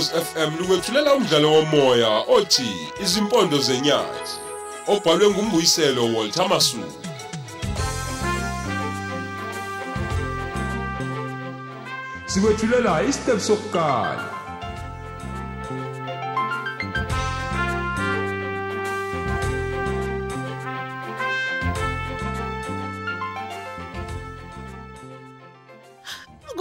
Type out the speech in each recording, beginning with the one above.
Ukhozi FM lukwethulela umdlalo womoya othi Izimpondo zenyathi obhalwe ngumbuyiselo Walter Masuku. Sikwethulela istep sokuqala.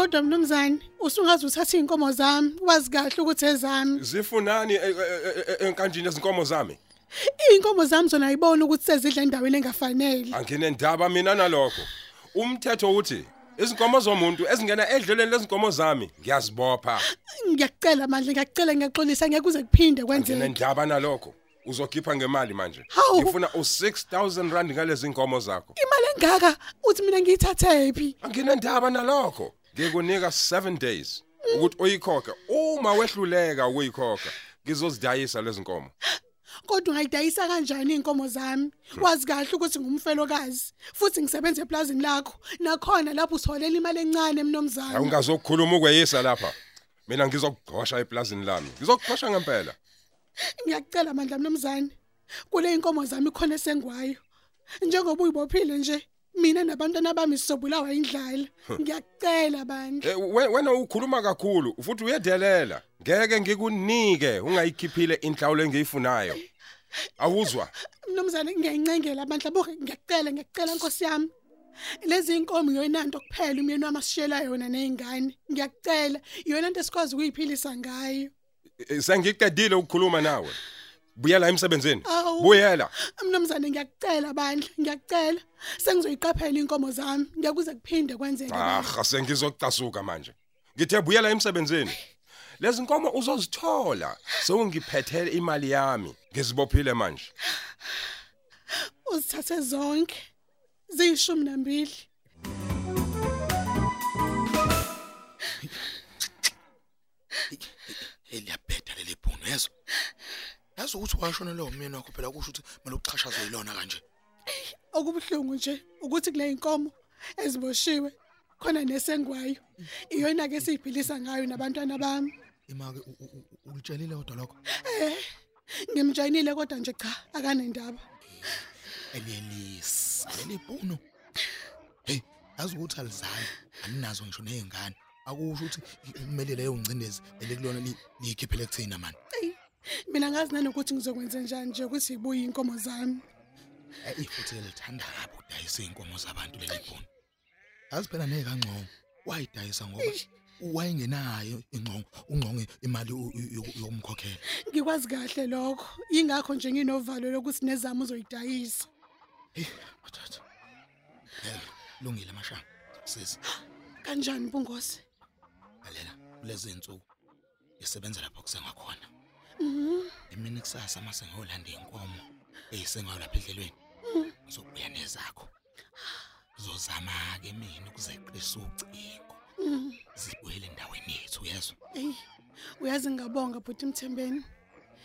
Kodwa mnumzane, usungaze uthatha inkomo zami, wazi kahle ukuthi ezami. Zifunani e- e- e- enkanjini ezinkomo zami? Inkomo zami zona ayibona ukuthi sezidla endaweni engafanele. Angine ndaba mina nalokho. Umthetho uthi izinkomo zomuntu ezingena edlelweni lezinkomo zami ngiyazibopha. Ngiyakucela manje, ngiyakucela ngiyaxolisa ngeke kuze kuphinde Angine kwenzeke. ndaba nalokho. Uzokhipha ngemali manje. Hawu. Ngifuna u6000 rand ngalezi inkomo zakho. Imali engaka uthi mina ngiyithathe phi? Angine ndaba nalokho. Ngikunika 7 days ukuthi uyikhokhe. Uma wehluleka ukuyikhokha, ngizozidayisa lezi nkomo. Kodwa ungayidayisa kanjani inkomo zami? Wazi kahle ukuthi ngumfelokazi, futhi ngisebenza eplazini lakho. Nakhona lapho utholela imali encane mnomzana. Awungazokhuluma ukweyisa lapha. Mina ngizokugqosha eplazini lami. Ngizokugqosha ngempela. Ngiyakucela mandla mnomzane. Kule inkomo zami khona esengwayo. Njengoba uyibophile nje, mina nabantwana bami sisobulawa indlala. Ngiyakucela bandla. Eh, we- wena ukhuluma kakhulu futhi uyedelela. Ngeke ngikunike ungayikhiphile inhlawulo engiyifunayo. Awuzwa? Mnomzane ngiyayincengela bandla bo ngiyakucela ngiyakucela Nkosi yami. Lezi inkomo yona into kuphela umyeni wami asishela yona nezingane. Ngiyakucela yona into esikwazi ukuyiphilisa ngayo. Eh, Sengiqedile ukukhuluma nawe. Buyela emsebenzini. Awu. Buyela. Mnomzane ngiyakucela bandla ngiyakucela. Sengizoyiqaphela inkomo zami. Ngiyakuze kuphinde kwenzeke. bandla. Ah, sengizokucasuka manje. Ngithe buyela emsebenzini. Lezi nkomo uzozithola. Sewungiphethele imali yami. Ngizibophile manje. uzithathe zonke ziyishumi nambili eliyabheda leli bhunu yezwa yazi ukuthi washona lo umyeni wakho phela kusho ukuthi kumele uxhashazwe yilona kanje. Okubuhlungu nje ukuthi kule inkomo eziboshiwe khona nesengwayo iyona ke siyiphilisa ngayo nabantwana bami. Imake u- u- u- ulitshelile kodwa lokho? Ngimjayinile kodwa nje cha akanendaba. Eliyelisa leli bhunu hey yazi ukuthi alizali aninazo ngisho nezingane akusho ukuthi kumele leyo ngcindezi elikulona li- liyikhiphele kuthina mani? Eyi, mina ngazi nanokuthi ngizokwenza njani nje ukuthi ibuye inkomo zami? Eh, ifuthi lithanda kabi ukudayisa inkomo zabantu leli bhunu. Yazi phela nekangcono wayidayisa ngoba wayengenayo ingqongo ungqonge imali u- u- yoku- yokumkhokhela ngikwazi kahle lokho. Yingakho nje nginovalo lokuthi nezami uzoyidayisa. Hey wathatha eh lungile mashanga sisi kanjani bungosi lalela kulezi insuku isebenza lapho kusengakhona. Emini kusasa mase ngiyolanda inkomo eyisengayo lapha edlelweni ngizobuya nezakho. Ngizozama ke mina ukuzeqisa ucingo zibuyele endaweni yethu yezwa eyi uyazi ngingabonga bhuti mthembeni.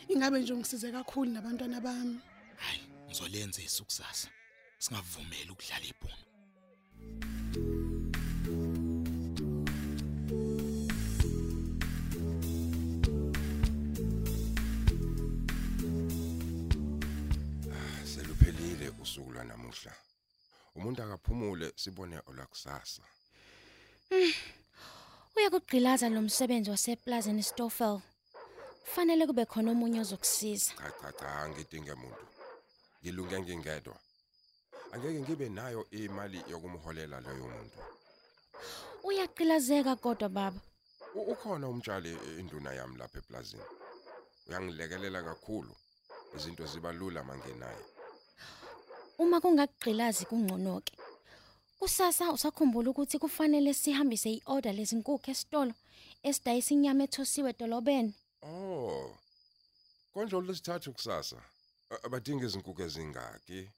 Ingabe nje ungisize kakhulu nabantwana bami? Hayi ngizolenzisa ukusasa singavumeli ukudlala ibhono. Usuku lanamuhla. Umuntu akaphumule sibone olakusasa. Uyakugqilaza lo msebenzi waseplazini Stoffel. Kufanele kube khona omunye ozokusiza. Cha cha cha ngidinge umuntu. Ngilunge ngingedwa. Angeke ngibe nayo imali yokumholela leyo muntu. Uyaqilazeka kodwa baba. U- Ukhona umtshali e- induna yami lapha eplazini. Uyangilekelela kakhulu. Izinto ziba lula mangenaye. Uma kungakugqilazi kungconoke. Kusasa usakhumbula ukuthi kufanele sihambise iorder lezinkukhu esitolo esidayisa inyama ethosiwe edolobeni. Oh. Konje lesithathu kusasa. A- Abadinga izinkukhu ezingaki?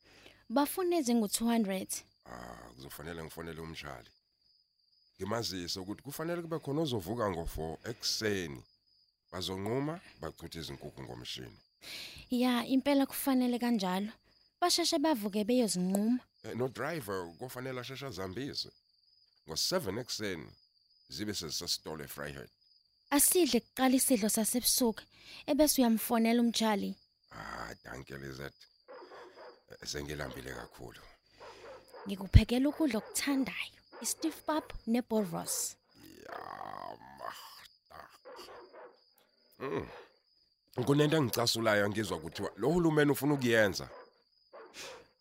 Bafuna ezingu200. Ah, kuzofanele ngifonele umshali. Ngimazise ukuthi kufanele kube khona ozovuka ngo4 ekseni. Bazonquma bachuthe izinkukhu ngomshini. Ya, impela kufanele kanjalo. Basheshe bavuke beyozinquma. Eh, No driver kufanele asheshe azambise. Ngo7 ekseni zibe sesisitolo eFryhead. Asidle kuqala isidlo sasebusuku ebese uyamfonela umjali. Ah, danke Lizet. Sengilambile kakhulu. Ngikuphekela ukudla okuthandayo, i-stiff pap nebolros. Yama. Mm. Kunento engicasulayo ngizwa ukuthi lo hulumeni ufuna ukuyenza.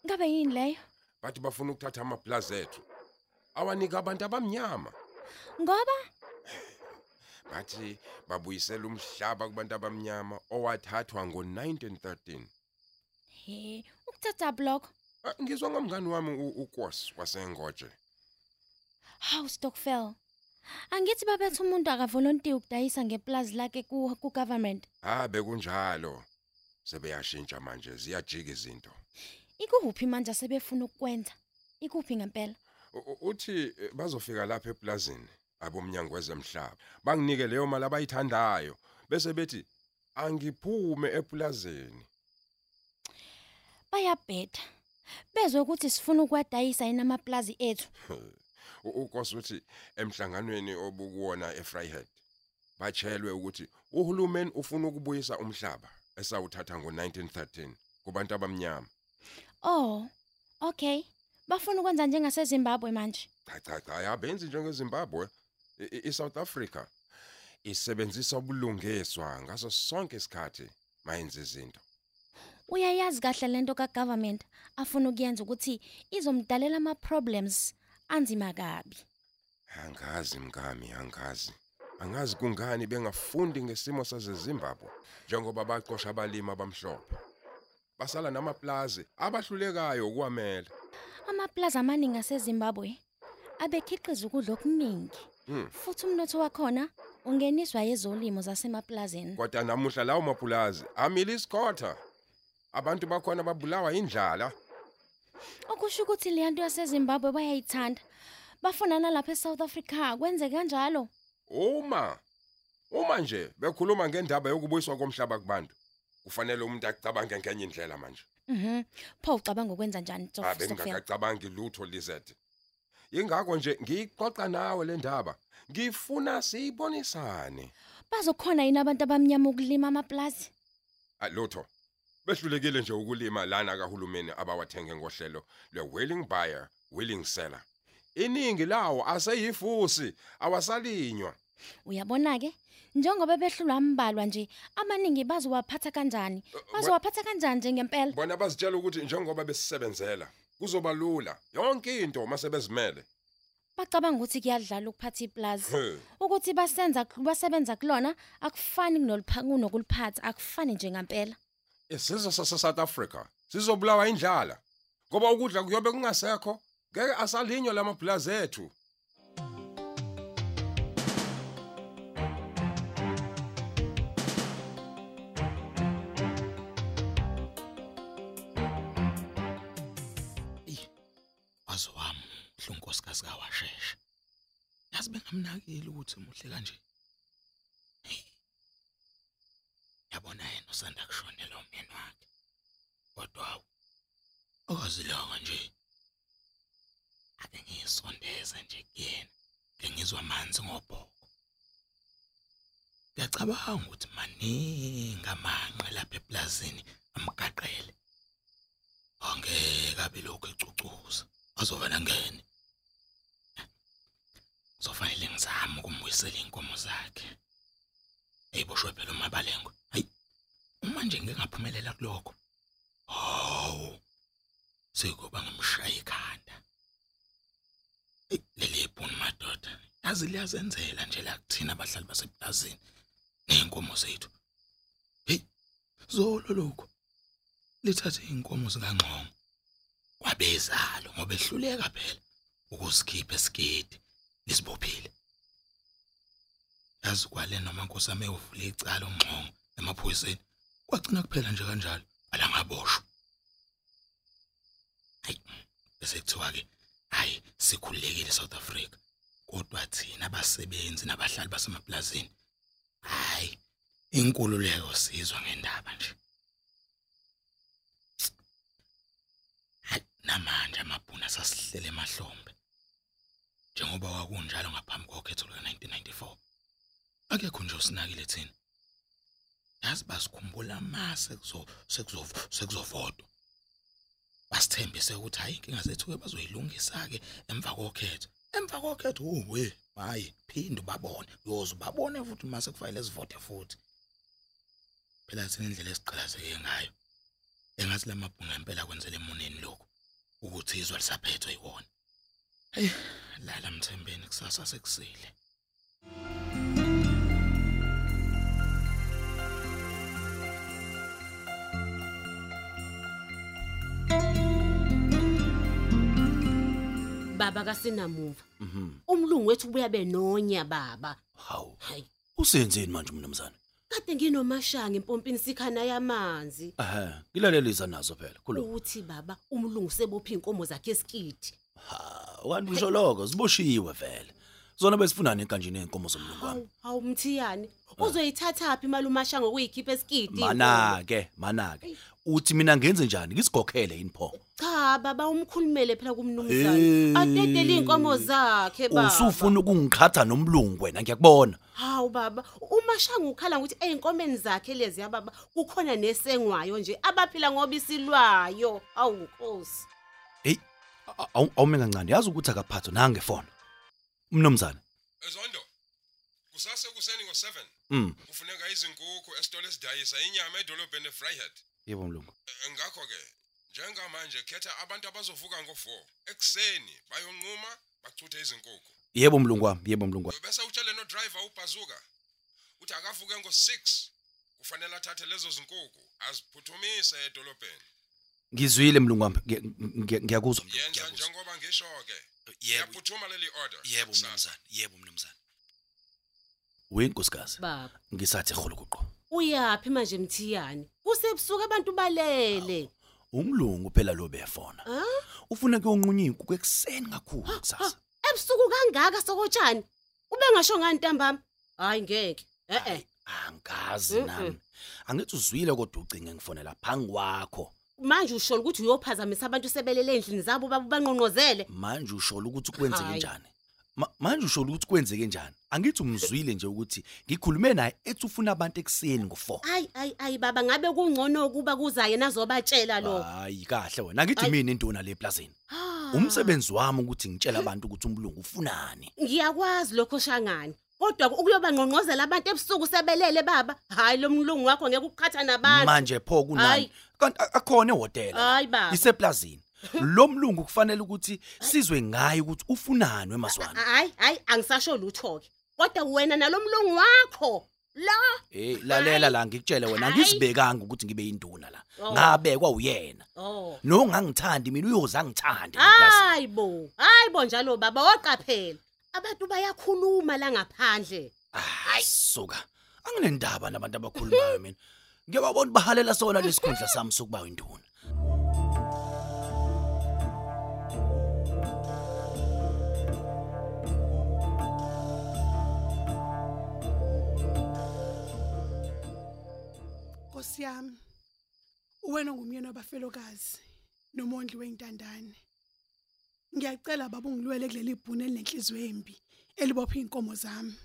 Ngabe yini leyo? Bathi bafuna ukuthatha amaplaza ethu. Awanika abantu abamnyama. Ngoba Bathi babuyisela umhlaba kubantu abamnyama owathathwa ngo1913. he, ukuthatha block. Ah, Ngizwa ngomngani wami u- uKos wasengoje. Hawu Stockfell. Angithi babethe umuntu akavolontiya ukudayisa ngeplaza lakhe ku ku government. Ah bekunjalo. Sebeyashintsha manje ziyajika izinto. Ikuphi manje sebefuna ukwenza? Ikuphi ngempela? Uthi eh, bazofika lapha eplazini abomnyango wezemhlaba. Banginike leyo mali abayithandayo bese bethi angiphume eplazini. Bayabheda. Bezwe ukuthi sifuna ukwadayisa inamaplazi ethu. U- uKos uthi emhlanganweni obukuwona eFryhead batshelwe ukuthi uhulumeni ufuna ukubuyisa umhlaba esawuthatha ngo1913 kubantu abamnyama. Oh, okay. Bafuna ukwenza njengaseZimbabwe manje. Cha cha cha yabenzi njengeZimbabwe I- i- iSouth Africa isebenzisa ubulungiswa ngaso sonke isikhathi mayenza izinto. Uyayazi kahle lento kagovernment afuna ukuyenza ukuthi izomdalela ama problems anzima kabi. Angazi mngami angazi. Angazi kungani bengafundi ngesimo saseZimbabwe njengoba baqosha abalimi abamhlophe. Basala namaplazi abahlulekayo ukuwamela. Amaplaza amaningi aseZimbabwe abekhiqiza ukudla okuningi. Hmm. Futhi umnotho wakhona ungeniswa yezolimo zasemaplazini. Kodwa namuhla lawo mapulazi amila isikhotha. Abantu bakhona babulawa indlala. Okusho ukuthi le nto yaseZimbabwe bayayithanda. Bafuna nalapha eSouth Africa kwenze kanjalo. Uma uma nje bekhuluma ngendaba yokubuyiswa komhlaba kubantu kufanele umuntu acabange ngenye indlela manje. Mhm. Pho ucabanga ukwenza njani Abe Stockfell? ngingakacabangi lutho Lizette. Ingakho nje ngixoxa nawe le ndaba. Ngifuna siyibonisane. Bazokhona yini abantu abamnyama ukulima amaplazi? Alutho. Behlulekile nje ukulima lana kahulumeni abawathenge ngohlelo lwe-willing buyer, willing seller. Iningi lawo aseyifusi awasalinywa. Uyabona ke? Njengoba behlulwa ambalwa nje, amaningi bazowaphatha kanjani? Bazowaphatha kanjani nje ngempela? Bona bazitshela ukuthi njengoba besisebenzela kuzoba lula yonke into masebezimele. Bacabanga ukuthi kuyadlala ukuphatha iplazi. He. Ukuthi basenza basebenza kulona akufani kunoliphangu nokuliphatha, akufani nje ngempela. Isizwe sase-South Africa sizobulawa indlala ngoba ukudla kuyobe kungasekho ngeke asalinywa lamabhulazi ethu. Wazo wami hlunkosikazi kawashesha yazi bengamnakile ukuthi muhle kanje? Yabona yena usanda kushonela umyeni wakhe. Kodwa akazilanga nje ake ngiyisondeze nje kuyena ngengizwa amanzi ngobhoko. Ngiyacabanga ukuthi maningi amanqe lapha eplazini amgaqele. Angeke abe lokhu ecucuza. Azovela ngene kuzofanele ngizame ukumbuyisela inkomo zakhe. Eyiboshwe phela umabalengwe hayi uma nje ngeke ngaphumelela kulokho hawu sekuba ngimshaya ikhanda leli ibhuni madoda yazi liyazenzela nje la kuthina abahlali baseplazini ney'nkomo zethu. Heyi zolo lokhu lithathe iy'nkomo zikangxongo. Kwabezalo ngoba ehluleka phela ukusikhipha esigidi lisibophile yazi kwale noma nkosi yami eyovula icala ongxongo emaphoyiseni kwagcina kuphela nje kanjalo alangaboshwa hayi bese kuthiwa ke hayi sikhululekile South Africa kodwa thina abasebenzi nabahlali basemaplazini hayi inkululeko sizwa ngendaba nje hayi namanje amabhuna sasihlele emahlombe. Njengoba kwakunjalo ngaphambi kokhetho lika 1994 akekho nje usinakile thina. Yazi basikhumbula mase kuzo sekuzo sekuzovoto basithembise ukuthi hayi inkinga zethu ke bazoyilungisa ke emva kokhetho. Emva kokhetho uwe hayi phinde babone uyoze babone futhi mase kufanele sivote futhi. Phela thina indlela esiqhakazeke ngayo. Engathi lamabhunga impela kwenzele emuneni lokho ukuthi izwe lisaphethwe yiwona hey lala mthembeni kusasa sekusile. Baba kasinamuva. Umlungu wethu ubuya benonya baba. Hawu. Usenzeni manje mnumzane? Kade nginomashanga empompini sikhana yamanzi Ehhe, ngilalelisa nazo phela. Khuluma. ukuthi baba umlungu sebopha inkomo zakhe esikidi Ha, kanti usho lokho siboshiwe vele. Zona besifuna nenkanjini enkomo zomlungu wami. hawu hawu mthiyane uzoyithatha phi imali umashanga ukuyikhipha esikidi Mana ke, mana ke. Uthi mina ngenze njani? Ngisigokhele yini pho? cha baba umkhulumele phela Eh. kumnumzana adedele inkomo zakhe baba Usufuna ukungiqhatha nomlungu wena ngiyakubona. hawu baba umashanga ukhala ukuthi eyinkomeni zakhe lezi ya baba kukhona nesengwayo nje abaphila ngoba isilwayo awu nkosi Hey, awu awume kancane. Yazi ukuthi akaphatho nange phone. Mnumzane. ezondo kusase kuseni ngo7 Mm, kufuneka izinkukhu esitolo esidayisa inyama edolobheni efryhead yebo mlungu. Eh, ngakho ke njengamanje khetha abantu abazovuka ngo4 ekseni bayonquma bachuthe izinkukhu Yebo mlungu wami, yebo mlungu wami. bese utshele no driver uBazuka uthi akavuke ngo6 kufanele athathe lezo zinkukhu aziphuthumise edolobheni Ngizwile mlungu wami. Ngiya- ngiya- Ngiyakuzwa mlungu. yenza ngiyakuzwa. njengoba ngisho ke Yebo, yaphuthuma leli order. Yebo mnumzane, yebo mnumzane. Wenkosikazi, baba. Ngisathi khulukuqo. uyaphi manje mthiyane kusebusuku abantu balele. Umlungu phela lo befona. Ufuna kuyonqunya inkukhu ekseni kakhulu kusasa. ebusuku kangaka sokotshani ube ngasho ngani ntambama? Hayi ngeke. Eh eh Angazi nami. Angithi uzwile kodwa ucinge ngifonela phangi kwakho. Manje usho ukuthi uyophazamisa abantu sebelele endlini zabo babo banqonqozele Manje ushola ukuthi kwenzeke Hayi. njani? Ma- Manje ushola ukuthi kwenzeke njani? Angithi umzwile nje ukuthi ngikhulume naye ethi ufuna abantu ekseni ngo4. ayi ayi ayi baba ngabe kungcono ukuba kuzaye nazobatshela lo Hayi kahle wena. Angithi Ayi. mina induna le plazini. Ah. Umsebenzi wami ukuthi ngitshela abantu ukuthi umlungu ufunani. ngiyakwazi lokho shangani kodwa ukuyoba ngqonqozela abantu ebusuku sebelele baba hayi lo mlungu wakho ngeke ukuqhatha nabantu Manje pho kunani? Kanti akhona ehotela. hayi baba Iseplazini. Lo mlungu kufanele ukuthi sizwe ngaye ukuthi ufunani wemazwana. hayi hayi angisasho lutho ke kodwa wena nalomlungu wakho la Eh lalela la ngikutshele wena ngizibekanga ukuthi ngibe induna la. Oh. Ngabekwa uyena. oh No ngangithandi mina uyoza ngithande hayibo hayibo njalo baba waqaphela abantu bayakhuluma la ngaphandle Hayi suka. Anginendaba nabantu abakhulumayo mina. Ngiyababona bahalela sona lesikhundla sami sokuba induna. Nkosi yami. Uwena ngumyeni wabafelokazi nomondli weintandane. Ngiyacela baba ungilwele kuleli ibhune elinenhliziyo embi elibopha inkomo zami.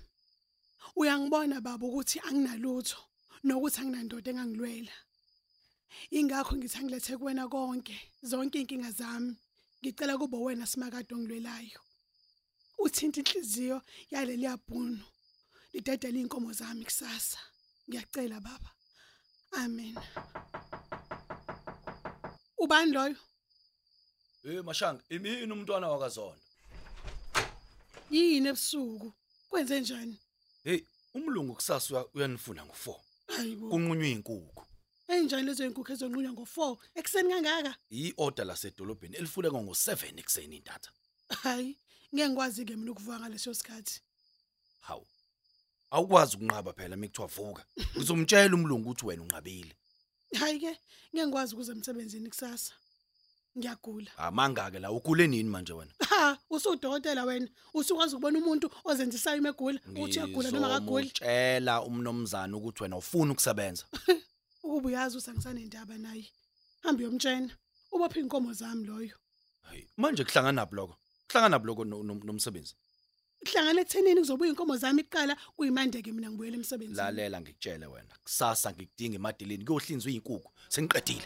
Uyangibona baba ukuthi anginalutho nokuthi anginandoda engangilwela. Ingakho ngithi angilethe kuwena konke zonke inkinga zami. Ngicela kube wena simakade ongilwelayo. Uthinta inhliziyo yaleli yabhunu. Lidedela inkomo zami kusasa. Ngiyacela baba. Amen. Ubani loyo? Eh mashanga, imini umntwana wakazona. Yini ebusuku? Kwenze njani? Hey, umlungu kusasa uya- uyanifuna ngo4. Hayibo. Kunqunywa inkukhu. Enjani lezo inkukhu ezonqunywa ngo4 ekseni kangaka? I-order lasedolobheni elifuneka ngo7 ekseni intatha. Hayi, ngeke ngikwazi ke mina ukuvuka ngaleso sikhathi. Hawu. Awukwazi ukunqaba phela mikuthiwa vuka. Ngizomtshela umlungu ukuthi wena unqabile. Hayi ke, ngeke ngikwazi ukuze emsebenzini kusasa. Ngiyagula. Amanga ke la ugule nini manje wena? Ha, usudokotela wena. Usukwazi ukubona umuntu ozenzisayo imegula uthi uyagula noma akaguli. Ngizomtshela umnomzana ukuthi wena ufuna ukusebenza. Ukuba uyazi usangisanendaba naye. Hamba uyomtshena. Ubopha inkomo zami loyo. Hayi, manje kuhlangana nabo lokho. Kuhlangana nabo lokho no- no- nomsebenzi. kuhlangana ekuthenini kuzobuya inkomo zami kuqala kuyimandeke mina ngibuyele emsebenzini lalela ngikutshele wena kusasa ngikudinga emadilini kuyohlinzwa izinkukhu sengiqedile